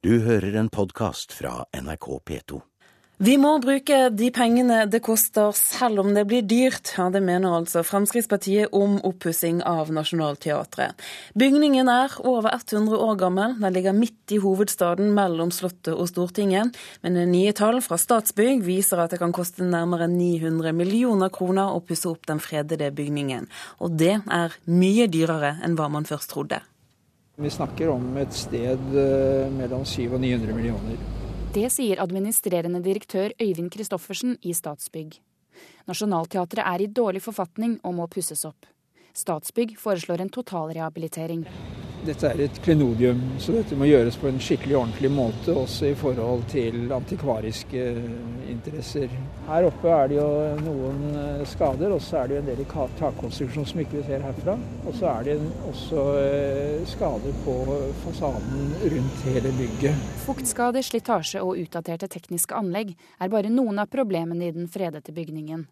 Du hører en podkast fra NRK P2. Vi må bruke de pengene det koster, selv om det blir dyrt. Ja, Det mener altså Fremskrittspartiet om oppussing av Nationaltheatret. Bygningen er over 100 år gammel. Den ligger midt i hovedstaden mellom Slottet og Stortinget. Men nye tall fra Statsbygg viser at det kan koste nærmere 900 millioner kroner å pusse opp den fredede bygningen. Og det er mye dyrere enn hva man først trodde. Vi snakker om et sted eh, mellom 700 og 900 millioner. Det sier administrerende direktør Øyvind Christoffersen i Statsbygg. Nationaltheatret er i dårlig forfatning og må pusses opp. Statsbygg foreslår en totalrehabilitering. Dette er et klenodium, så dette må gjøres på en skikkelig ordentlig måte, også i forhold til antikvariske interesser. Her oppe er det jo noen eh, skader, og så er det jo en del i takkonstruksjonen som ikke vi ser herfra. Og så er det også eh, skader på fasaden rundt hele bygget. Fuktskade, slitasje og utdaterte tekniske anlegg er bare noen av problemene i den fredete bygningen.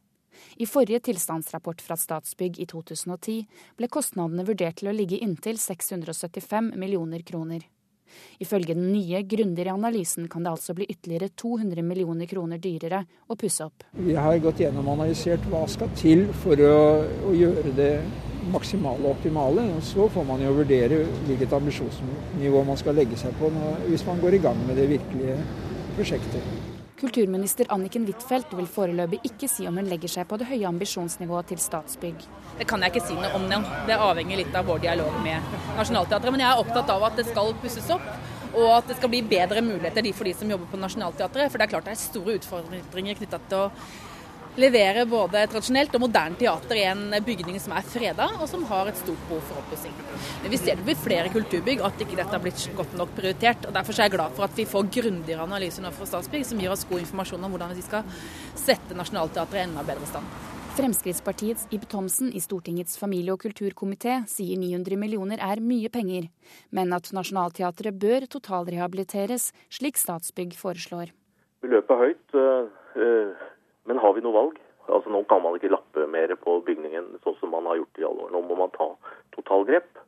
I forrige tilstandsrapport fra Statsbygg i 2010 ble kostnadene vurdert til å ligge inntil 675 millioner kroner. Ifølge den nye, grundigere analysen kan det altså bli ytterligere 200 millioner kroner dyrere å pusse opp. Vi har gått gjennom og analysert hva skal til for å, å gjøre det maksimale og optimale. Så får man jo vurdere hvilket ambisjonsnivå man skal legge seg på hvis man går i gang med det virkelige prosjektet. Kulturminister Anniken Huitfeldt vil foreløpig ikke si om hun legger seg på det høye ambisjonsnivået til Statsbygg. Det kan jeg ikke si noe om nå. Det avhenger litt av vår dialog med Nationaltheatret. Men jeg er opptatt av at det skal pusses opp. Og at det skal bli bedre muligheter for de som jobber på Nationaltheatret. For det er klart det er store utfordringer knytta til å levere både tradisjonelt og moderne teater i en bygning som er freda, og som har et stort behov for oppussing. Men vi ser det ved flere kulturbygg, at ikke dette har blitt godt nok prioritert. og Derfor er jeg glad for at vi får grundigere analyser nå fra Statsbygg, som gir oss god informasjon om hvordan vi skal sette Nationaltheatret i enda bedre stand. Fremskrittspartiets Ib Thomsen i Stortingets familie- og kulturkomité sier 900 millioner er mye penger, men at Nationaltheatret bør totalrehabiliteres, slik Statsbygg foreslår. Beløpet er høyt. Eh, eh, men har vi noe valg? Altså Nå kan man ikke lappe mer på bygningen sånn som man har gjort i alle år. Nå må man ta totalgrep.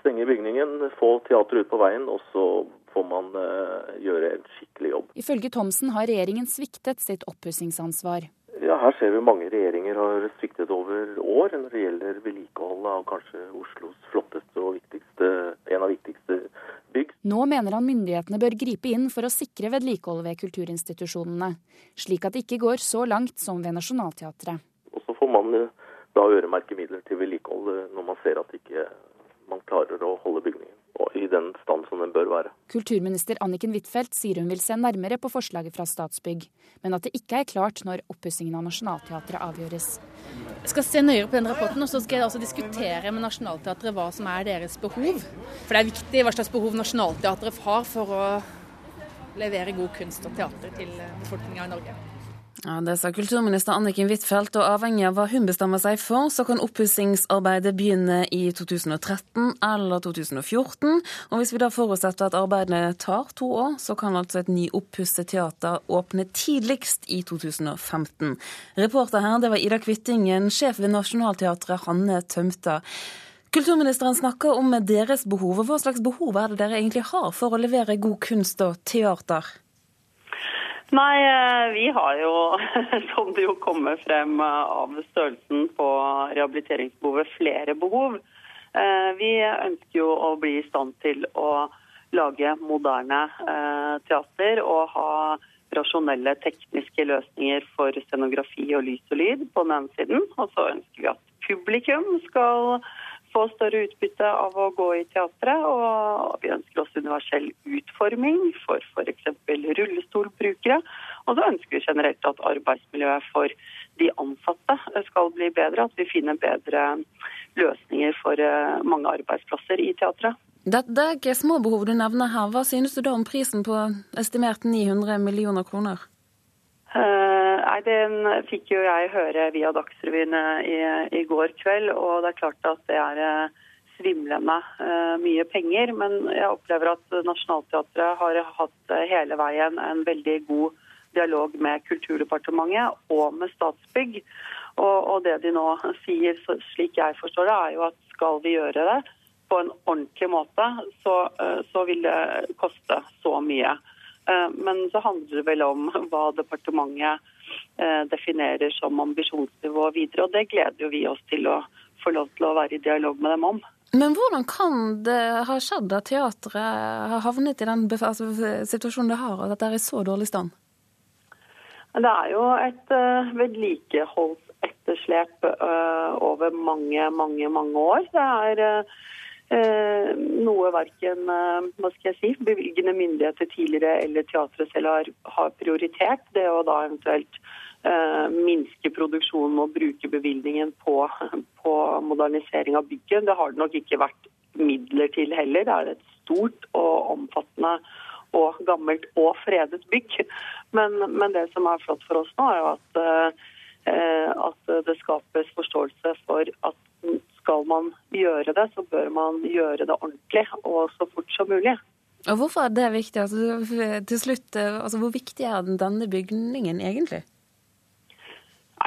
Stenge bygningen, få teateret ut på veien, og så får man uh, gjøre en skikkelig jobb. Ifølge Thomsen har regjeringen sviktet sitt oppussingsansvar. Ja, Her ser vi mange regjeringer har sviktet over år når det gjelder vedlikeholdet av kanskje Oslos flotteste og viktigste, en av viktigste bygg. Nå mener han myndighetene bør gripe inn for å sikre vedlikeholdet ved kulturinstitusjonene, slik at det ikke går så langt som ved Nationaltheatret. Og så får man eh, da øremerke midler til vedlikehold eh, når man ser at ikke man klarer å holde bygningen i den stand som den bør være. Kulturminister Anniken Huitfeldt sier hun vil se nærmere på forslaget fra Statsbygg, men at det ikke er klart når oppussingen av Nationaltheatret avgjøres. Jeg skal se nøyere på den rapporten, og så skal jeg også diskutere med Nationaltheatret hva som er deres behov. For det er viktig hva slags behov Nationaltheatret har for å levere god kunst og teater til befolkninga i Norge. Ja, Det sa kulturminister Anniken Huitfeldt, og avhengig av hva hun bestemmer seg for, så kan oppussingsarbeidet begynne i 2013 eller 2014. Og hvis vi da forutsetter at arbeidet tar to år, så kan altså et nyoppusset teater åpne tidligst i 2015. Reporter her, det var Ida Kvittingen, sjef ved Nationaltheatret Hanne Tømta. Kulturministeren snakker om deres behov. Hva slags behov er det dere egentlig har for å levere god kunst og teater? Nei, eh, vi har jo, som det jo kommer frem eh, av størrelsen på rehabiliteringsbehovet, flere behov. Eh, vi ønsker jo å bli i stand til å lage moderne teater og ha rasjonelle tekniske løsninger for scenografi og lys og lyd på den ene siden. Og så ønsker vi at publikum skal få større utbytte av å gå i teatret. Og vi ønsker også universell utforming for f.eks. rullestolbrukere. Og så ønsker vi generelt at arbeidsmiljøet for de ansatte skal bli bedre. At vi finner bedre løsninger for eh, mange arbeidsplasser i teatret. Det, det er ikke små behov du nevner her. Hva synes du da om prisen på estimert 900 millioner kroner? Uh, nei, Den fikk jo jeg høre via Dagsrevyen eh, i, i, går kveld. Og det er klart at det er uh, svimlende mye penger. Men jeg opplever at Nationaltheatret har hatt hele veien en veldig god dialog med Kulturdepartementet og med Statsbygg. Og, og det de nå sier, slik jeg forstår det, er jo at skal vi gjøre det, på en ordentlig måte, så, så vil det koste så mye. Men så handler det vel om hva departementet definerer som ambisjonsnivå videre. Og det gleder jo vi oss til å få lov til å være i dialog med dem om. Men hvordan kan det ha skjedd at teatret har havnet i den altså, situasjonen det har, og at det er i så dårlig stand? Det er jo et uh, vedlikeholdsetterslep uh, over mange, mange, mange år. Det er uh, noe verken hva skal jeg si, bevilgende myndigheter tidligere eller teatret selv har, har, prioritert. Det å da eventuelt minske produksjonen og bruke bevilgningen på, på modernisering av bygget. Det har det nok ikke vært midler til heller. Det er et stort og omfattende og gammelt og fredet bygg. Men, men det som er flott for oss nå, er jo at, eh, at det skapes forståelse for at skal man gjøre det, så bør man gjøre det ordentlig og så fort som mulig. Og Hvorfor er det viktig? Altså, til slutt, eh, altså, Hvor viktig er denne bygningen egentlig?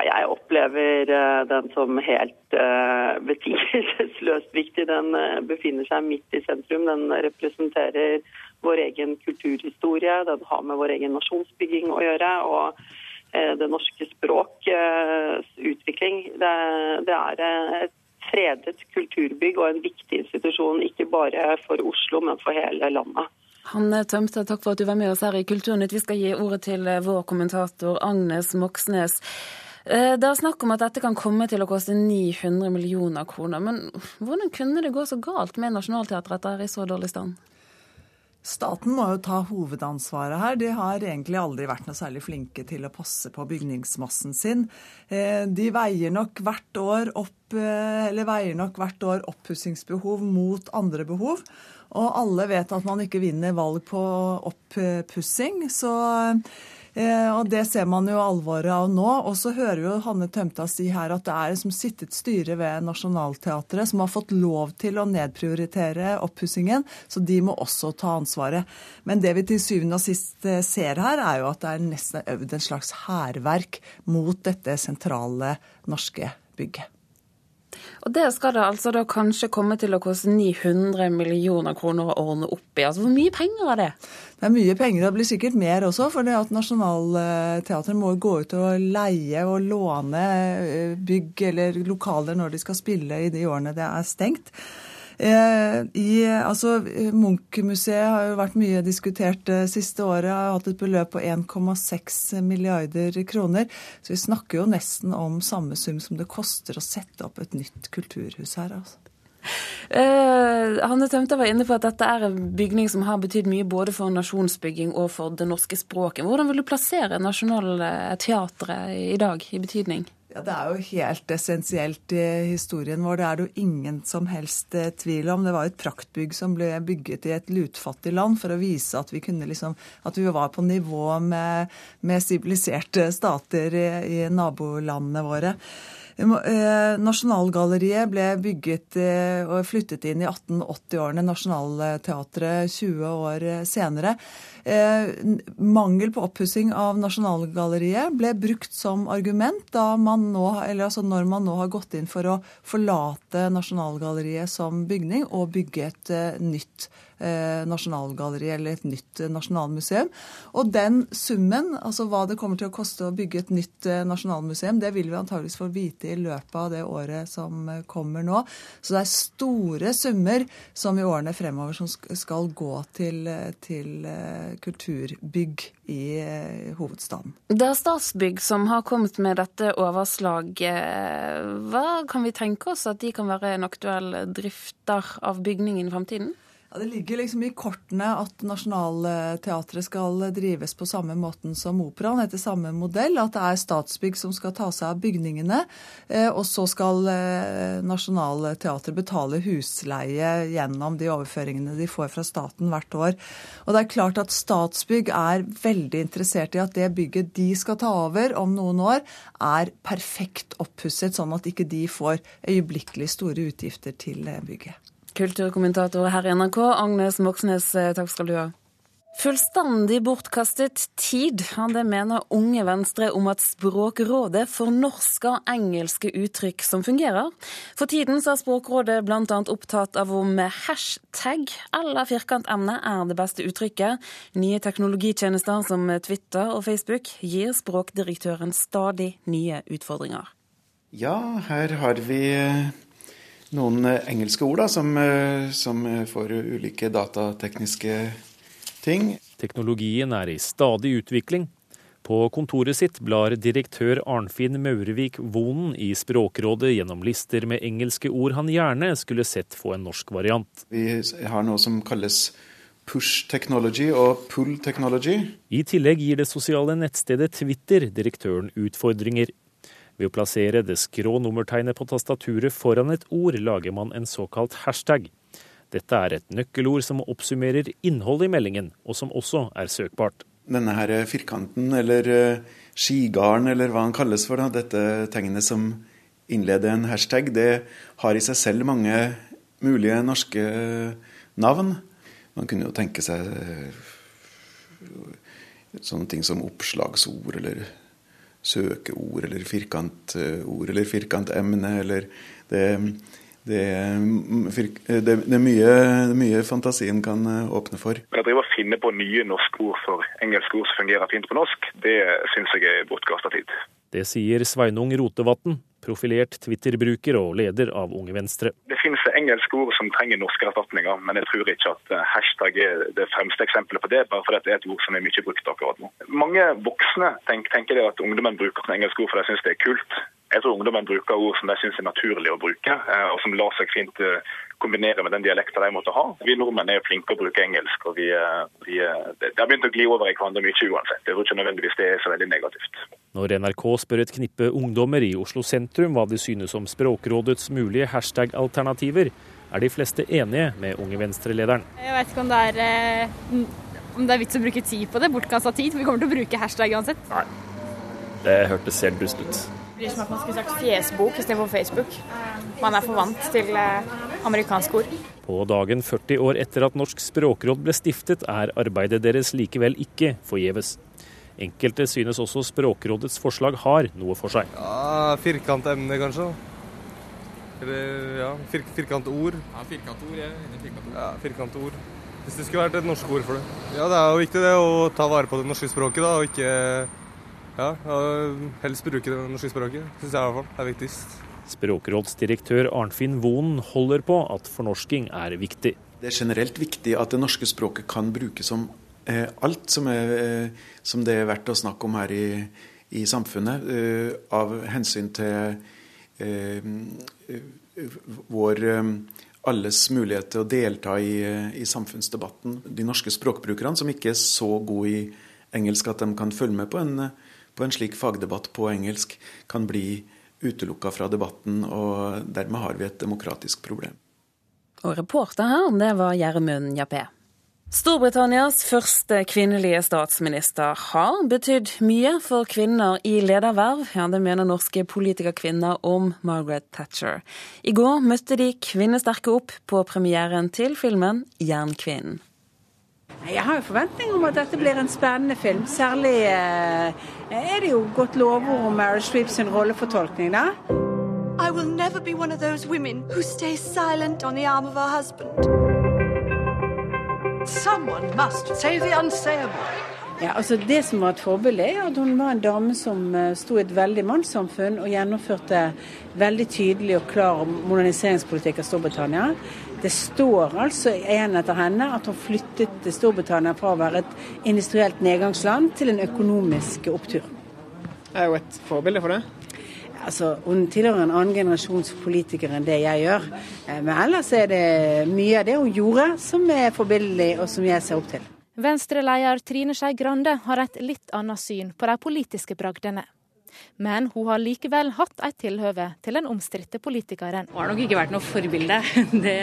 Jeg opplever eh, den som helt uh, betingelsesløst viktig. Den befinner seg midt i sentrum. Den representerer vår egen kulturhistorie. Den har med vår egen nasjonsbygging å gjøre. og eh, det norske språks utvikling. Det, det er et fredet kulturbygg og en viktig institusjon, ikke bare for Oslo, men for hele landet. Hanne Tømte, takk for at du var med oss her i Kulturnytt. Vi skal gi ordet til eh, vår kommentator Agnes Moxnes. Eh, det er snakk om at dette kan komme til å koste 900 millioner kroner. Men hvordan kunne det gå så galt med Nationaltheatret at det er i så dårlig stand? Staten må jo ta hovedansvaret her. De har egentlig aldri vært noe særlig flinke til å passe på bygningsmassen sin. Eh, de veier nok hvert år opp eh, eller veier nok hvert år oppussingsbehov mot andre behov. Og alle vet at man ikke vinner valg på oppussing. Så og Det ser man jo alvoret av nå. Og så hører jo Hanne Tømta si her at det er som sittet styre ved Nationaltheatret som har fått lov til å nedprioritere oppussingen, så de må også ta ansvaret. Men det vi til syvende og sist eh, ser her, er jo at det er nesten øvd en slags hærverk mot dette sentrale norske bygget. Og det skal det altså da kanskje komme til å koste 900 millioner kroner å ordne opp i. Altså hvor mye penger er det? Det er mye penger, det blir sikkert mer også. For det at Nationaltheatret må gå ut og leie og låne eh, bygg eller lokaler når de skal spille i de årene det er stengt. Eh, I, altså, Munch-museet har jo vært mye diskutert det siste året. Har hatt et beløp på 1,6 milliarder kroner. Så vi snakker jo nesten om samme sum som det koster å sette opp et nytt kulturhus her. altså. Uh, Hanne Tømte var inne på at dette er en bygning som har betydd mye både for nasjonsbygging og for det norske språket. Hvordan vil du plassere Nationaltheatret i dag i betydning? Ja, Det er jo helt essensielt i historien vår. Det er det jo ingen som helst eh, tvil om. Det var et praktbygg som ble bygget i et lutfattig land for å vise at vi, liksom, at vi var på nivå med, med siviliserte stater i, i nabolandene våre. Eh, Nasjonalgalleriet ble bygget eh, og flyttet inn i 1880-årene. Nationaltheatret 20 år senere. Eh, mangel på oppussing av Nasjonalgalleriet ble brukt som argument man nå, altså når man nå har gått inn for å forlate Nasjonalgalleriet som bygning og bygge et nytt Eh, nasjonalgalleri eller et nytt eh, nasjonalmuseum. Og den summen, altså hva det kommer til å koste å bygge et nytt eh, nasjonalmuseum, det vil vi antageligvis få vite i løpet av det året som kommer nå. Så det er store summer som i årene fremover som skal gå til, til kulturbygg i hovedstaden. Det er Statsbygg som har kommet med dette overslaget. Hva kan vi tenke oss at de kan være en aktuell drifter av bygningen i fremtiden? Ja, Det ligger liksom i kortene at Nationaltheatret skal drives på samme måten som Operaen, etter samme modell. At det er Statsbygg som skal ta seg av bygningene. Eh, og så skal eh, Nationaltheatret betale husleie gjennom de overføringene de får fra staten hvert år. Og det er klart at Statsbygg er veldig interessert i at det bygget de skal ta over om noen år, er perfekt oppusset, sånn at ikke de får øyeblikkelig store utgifter til bygget. Kulturkommentator her i NRK, Agnes Moxnes, eh, takk skal du ha. Fullstendig bortkastet tid, det mener Unge Venstre om at Språkrådet fornorsker engelske uttrykk som fungerer. For tiden så er Språkrådet bl.a. opptatt av om hashtag eller firkantemne er det beste uttrykket. Nye teknologitjenester som Twitter og Facebook gir språkdirektøren stadig nye utfordringer. Ja, her har vi noen engelske ord da, som, som får ulike datatekniske ting. Teknologien er i stadig utvikling. På kontoret sitt blar direktør Arnfinn Maurevik Vonen i Språkrådet gjennom lister med engelske ord han gjerne skulle sett få en norsk variant. Vi har noe som kalles push technology og pull technology. I tillegg gir det sosiale nettstedet Twitter direktøren utfordringer. Ved å plassere det skrå nummertegnet på tastaturet foran et ord, lager man en såkalt hashtag. Dette er et nøkkelord som oppsummerer innholdet i meldingen, og som også er søkbart. Denne her firkanten, eller eh, skigarden, eller hva den kalles for, da, dette tegnet som innleder en hashtag, det har i seg selv mange mulige norske navn. Man kunne jo tenke seg eh, sånne ting som oppslagsord, eller søkeord, eller firkantord, eller firkantemne, eller det det, det, det, er mye, mye, fantasien kan eh, åpne for. Men Å drive og finne på nye norske ord for engelske ord som fungerer fint på norsk, det syns jeg er bortkasta tid. Det sier Sveinung Rotevatn, profilert Twitter-bruker og leder av Unge Venstre. Det finnes engelske ord som trenger norske erstatninger, men jeg tror ikke at eh, hashtag er det fremste eksempelet på det, bare fordi det er et ord som er mye brukt akkurat nå. Mange voksne tenker, tenker at ungdommen bruker engelske ord for de syns det er kult. Jeg tror ungdommen bruker ord som de syns er naturlig å bruke, eh, og som lar seg fint eh, kombinere med den dialekten de måtte ha. Vi nordmenn er flinke å bruke engelsk, og vi, eh, vi, det har begynt å gli over i hverandre mye uansett. Jeg tror ikke nødvendigvis det er så veldig negativt. Når NRK spør et knippe ungdommer i Oslo sentrum hva de synes om Språkrådets mulige hashtag-alternativer, er de fleste enige med Unge Venstre-lederen. Jeg vet ikke om det er om det er vits å bruke tid på det, bortkasta tid, for vi kommer til å bruke hashtag uansett. Nei, det hørtes helt dust ut blir som at man skulle sagt fjesbok istedenfor Facebook. Man er for vant til eh, amerikanske ord. På dagen 40 år etter at Norsk språkråd ble stiftet, er arbeidet deres likevel ikke forgjeves. Enkelte synes også Språkrådets forslag har noe for seg. Ja, Firkantemne, kanskje. Eller ja, fir firkantord. Ja, firkantord. ord, ja. firkantord. Ja, firkantord. Hvis det skulle vært et norsk ord for det. Ja, det er jo viktig det å ta vare på det norske språket, da, og ikke ja, helst bruke det norske språket, syns jeg i hvert fall er viktigst. Språkrådsdirektør Arnfinn Vonen holder på at fornorsking er viktig. Det er generelt viktig at det norske språket kan brukes som eh, alt som, er, eh, som, det er verdt å snakke om her i, i samfunnet, eh, av hensyn til eh, vår eh, alles mulighet til å delta i, i, samfunnsdebatten. De norske språkbrukerne som ikke er så gode i engelsk at de kan følge med på en på en slik fagdebatt på engelsk kan bli utelukka fra debatten, og dermed har vi et demokratisk problem. Og reporter her, det var Gjermund Jappé. Storbritannias første kvinnelige statsminister har betydd mye for kvinner i lederverv. Ja, det mener norske politikerkvinner om Margaret Thatcher. I går møtte de kvinnesterke opp på premieren til filmen Jernkvinnen. Jeg har jo forventning om at dette blir en spennende film. Særlig eh, er det jo godt lovord om Meryl Streep sin rollefortolkning, da. I will never be one of those women who stay silent on the arm of her husband. Someone must say the unsayable. Ja, altså Det som var et forbilde, er at hun var en dame som uh, sto i et veldig mannssamfunn og gjennomførte veldig tydelig og klar moderniseringspolitikk av Storbritannia. Det står altså igjen etter henne at hun flyttet Storbritannia fra å være et industrielt nedgangsland til en økonomisk opptur. Er jo et forbilde for det? Altså, Hun tilhører en annen generasjons politiker enn det jeg gjør. Eh, men ellers er det mye av det hun gjorde som er forbilledlig, og som jeg ser opp til. Venstre-leder Trine Skei Grande har et litt annet syn på de politiske bragdene. Men hun har likevel hatt et tilhøve til den omstridte politikeren. Hun har nok ikke vært noe forbilde. Det,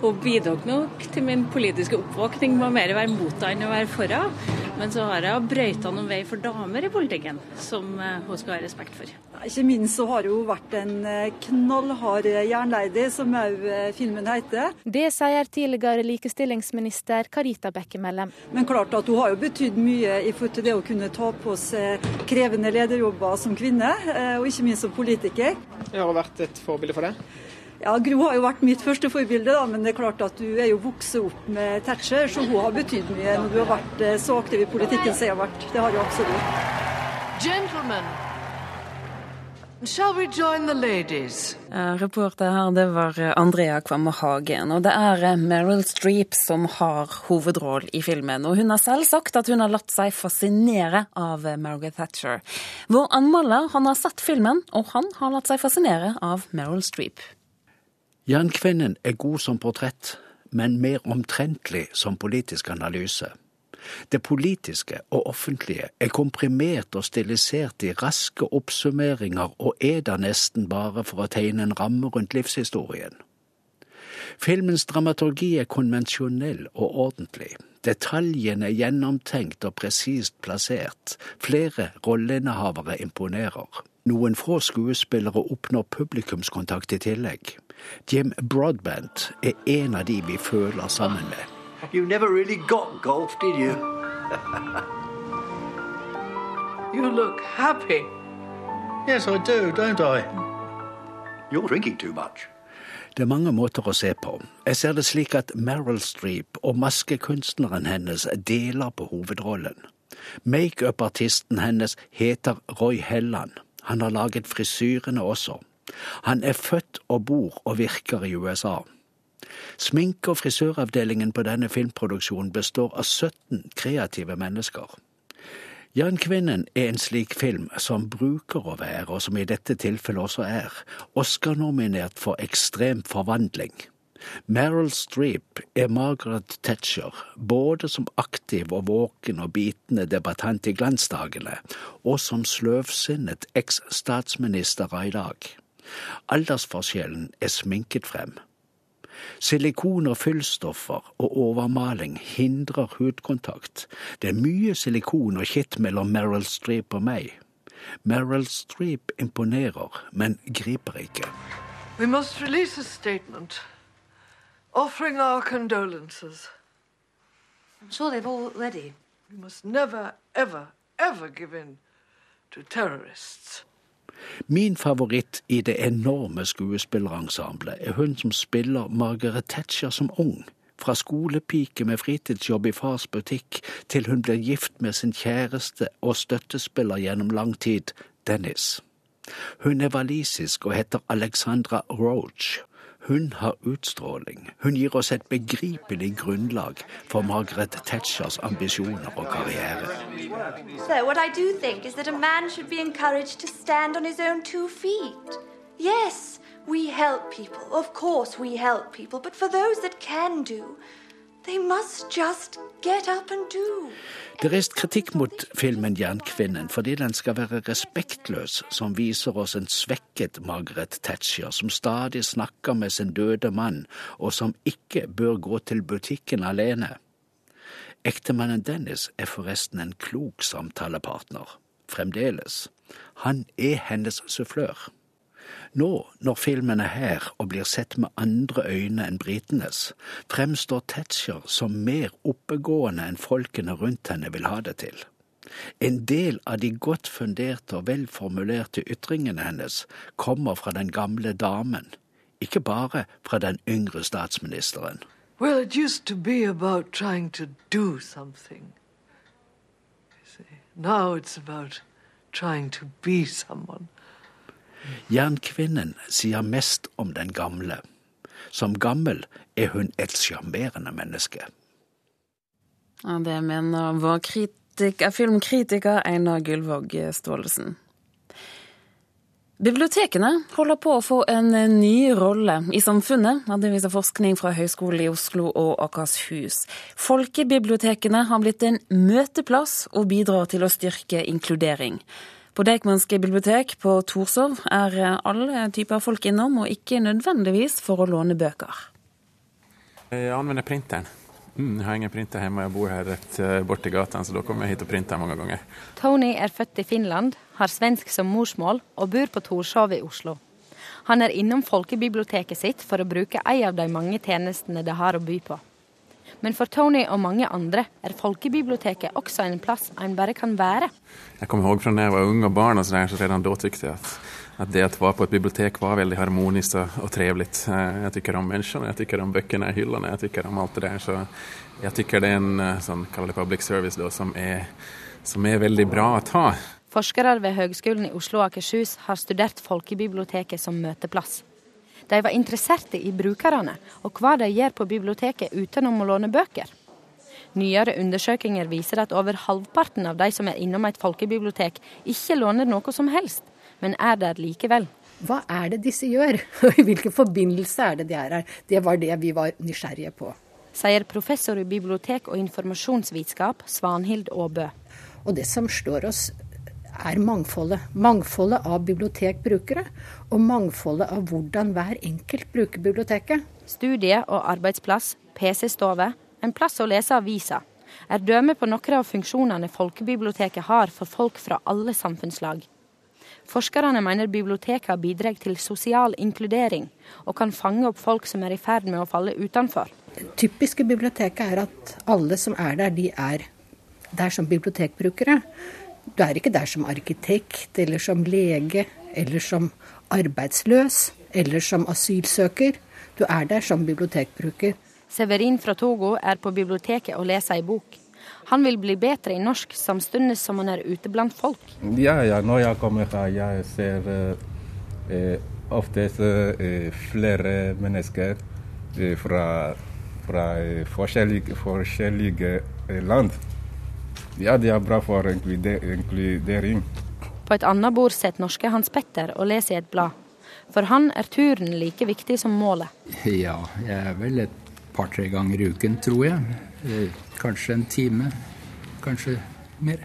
hun bidro nok til min politiske oppvåkning med å mer være mot enn å være for henne. Men så har hun brøyta noen vei for damer i politikken, som eh, hun skal ha respekt for. Ikke minst så har hun vært en eh, knallhard jernlady, som òg filmen heter. Det sier tidligere likestillingsminister Karita Bekkemellem. Men klart at hun har jo betydd mye i forhold til det å kunne ta på seg krevende lederjobber som kvinne, og ikke minst som politiker. Jeg har vært et forbilde for det. Ja, Gro har jo vært mitt første forbilde, da, men det er klart at du er jo vokst opp med Thatcher, så hun har betydd mye når du har vært eh, så aktiv i politikken som jeg har vært. Det har jo absolutt. Gentlemen, shall we join the ladies? Reporter her, det var Andrea Kvamme Hagen. Og det er eh, Meryl Streep som har hovedroll i filmen. Og hun har selv sagt at hun har latt seg fascinere av eh, Margaret Thatcher. Vår anmelder han har sett filmen, og han har latt seg fascinere av Meryl Streep. Jernkvinnen er god som portrett, men mer omtrentlig som politisk analyse. Det politiske og offentlige er komprimert og stilisert i raske oppsummeringer og er da nesten bare for å tegne en ramme rundt livshistorien. Filmens dramaturgi er konvensjonell og ordentlig. Detaljene er gjennomtenkt og presist plassert. Flere rolleinnehavere imponerer. Noen få skuespillere oppnår publikumskontakt i tillegg. Jim Broadbent er en av de vi føler sammen med. You never really got golf, did you? you look happy. Yes, I do, don't I? You're drinking too much. Det er mange måter å se på. Jeg ser det slik at Meryl Streep og maskekunstneren hennes deler på hovedrollen. Makeup-artisten hennes heter Roy Helland. Han har laget frisyrene også. Han er født og bor og virker i USA. Sminke- og frisøravdelingen på denne filmproduksjonen består av 17 kreative mennesker. Jernkvinnen er en slik film som bruker å være, og som i dette tilfellet også er, Oscar-nominert for ekstrem forvandling. Meryl Streep er Margaret Thatcher, både som aktiv og våken og bitende debattant i glansdagene, og som sløvsinnet eks-statsminister i dag. Aldersforskjellen er sminket frem. Silikon og fyllstoffer og overmaling hindrer hudkontakt. Det er mye silikon og kitt mellom Meryl Streep og meg. Meryl Streep imponerer, men griper ikke. We must release a statement offering our condolences. I'm sure they've already. We must never, ever, ever give in to terrorists. Min favoritt i det enorme skuespillerensemblet er hun som spiller Margaret Thatcher som ung. Fra skolepike med fritidsjobb i fars butikk til hun blir gift med sin kjæreste og støttespiller gjennom lang tid, Dennis. Hun er walisisk og heter Alexandra Roach. Hun har utstråling. Hun gir oss et begripelig grunnlag for Margaret Thatchers ambisjoner og karriere. So what I do think is that a man should be encouraged to stand on his own two feet. Yes, we help people. Of course we help people. But for those that can do, Det er reist kritikk mot filmen Jernkvinnen fordi den skal være respektløs, som viser oss en svekket Margaret Thatcher som stadig snakker med sin døde mann, og som ikke bør gå til butikken alene. Ektemannen Dennis er forresten en klok samtalepartner. Fremdeles. Han er hennes sufflør. Nå, når filmen er her og blir sett med andre øyne enn britenes, fremstår Thatcher som mer oppegående enn folkene rundt henne vil ha det til. En del av de godt funderte og velformulerte ytringene hennes kommer fra den gamle damen, ikke bare fra den yngre statsministeren. Well, it used to be about trying to do something. Now it's about trying to be someone. Jernkvinnen sier mest om den gamle. Som gammel er hun et sjarmerende menneske. Ja, det mener vår kritiker, filmkritiker Einar Gullvåg Staalesen. Bibliotekene holder på å få en ny rolle i samfunnet. Det viser forskning fra Høgskolen i Oslo og Akershus. Folkebibliotekene har blitt en møteplass og bidrar til å styrke inkludering. På Deichmanske bibliotek på Torshov er alle typer folk innom, og ikke nødvendigvis for å låne bøker. Jeg anvender printeren Mm, jeg har ingen printer hjemme, jeg bor her rett eh, borti gata, så da kommer jeg hit og printer mange ganger. Tony er født i Finland, har svensk som morsmål og bor på Torshov i Oslo. Han er innom folkebiblioteket sitt for å bruke en av de mange tjenestene det har å by på. Men for Tony og mange andre er folkebiblioteket også en plass en bare kan være. Jeg kommer ihåg fra da jeg var ung og barn, og så, der, så redan da tykte jeg at, at det å være på et bibliotek var veldig harmonisk og, og trevlig. Eh, jeg tykker om menneskene, jeg tykker om bøkene i hyllene, jeg tykker om alt det der. Så jeg tykker det er en eh, sånn, kall det public service da, som, er, som er veldig bra å ta. Forskere ved Høgskolen i Oslo og Akershus har studert folkebiblioteket som møteplass. De var interesserte i brukerne og hva de gjør på biblioteket utenom å låne bøker. Nyere undersøkelser viser at over halvparten av de som er innom et folkebibliotek, ikke låner noe som helst, men er der likevel. Hva er det disse gjør, og i hvilken forbindelse er det de er her? Det var det vi var nysgjerrige på. Sier professor i bibliotek og informasjonsvitenskap Svanhild Aabø. Og det som slår oss er mangfoldet. Mangfoldet av bibliotekbrukere, og mangfoldet av hvordan hver enkelt bruker biblioteket. Studie og arbeidsplass, PC-stove, en plass å lese aviser, er dømme på noen av funksjonene folkebiblioteket har for folk fra alle samfunnslag. Forskerne mener bibliotekene bidrar til sosial inkludering, og kan fange opp folk som er i ferd med å falle utenfor. Det typiske biblioteket er at alle som er der, de er der som bibliotekbrukere. Du er ikke der som arkitekt eller som lege eller som arbeidsløs eller som asylsøker. Du er der som bibliotekbruker. Severin fra Togo er på biblioteket og leser ei bok. Han vil bli bedre i norsk samtidig som han er ute blant folk. Ja, ja, når jeg kommer her, jeg ser eh, oftest eh, flere mennesker eh, fra, fra eh, forskjellige, forskjellige eh, land. Ja, det er bra for inkludering. På et annet bord sitter norske Hans Petter og leser i et blad. For han er turen like viktig som målet. Ja, jeg er vel et par-tre ganger i uken, tror jeg. Eh, kanskje en time. Kanskje mer.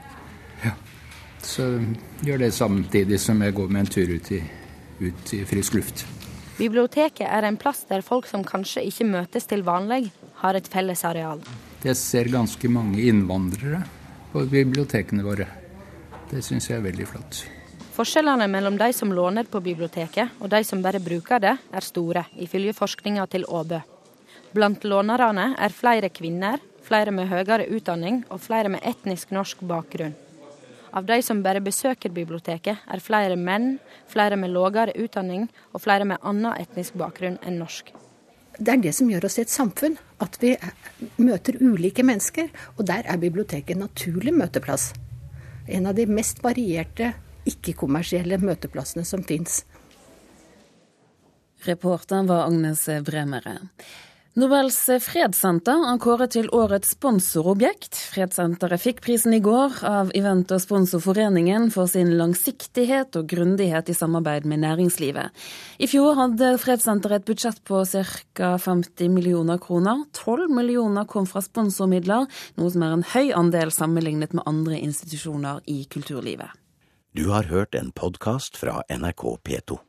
Ja. Så gjør det samtidig som jeg går med en tur ut i, ut i frisk luft. Biblioteket er en plass der folk som kanskje ikke møtes til vanlig, har et felles areal. Jeg ser ganske mange innvandrere på bibliotekene våre. Det syns jeg er veldig flott. Forskjellene mellom de som låner på biblioteket og de som bare bruker det, er store, ifølge forskninga til Åbø. Blant lånerne er flere kvinner, flere med høyere utdanning og flere med etnisk norsk bakgrunn. Av de som bare besøker biblioteket, er flere menn, flere med lavere utdanning og flere med annen etnisk bakgrunn enn norsk det er det som gjør oss til et samfunn. At vi møter ulike mennesker. Og der er biblioteket en naturlig møteplass. En av de mest varierte ikke-kommersielle møteplassene som fins. Reporteren var Agnes Bremere. Nobels fredssenter er kåret til årets sponsorobjekt. Fredssenteret fikk prisen i går av Event- og sponsorforeningen for sin langsiktighet og grundighet i samarbeid med næringslivet. I fjor hadde Fredssenteret et budsjett på ca. 50 millioner kroner. 12 millioner kom fra sponsormidler, noe som er en høy andel sammenlignet med andre institusjoner i kulturlivet. Du har hørt en podkast fra NRK P2.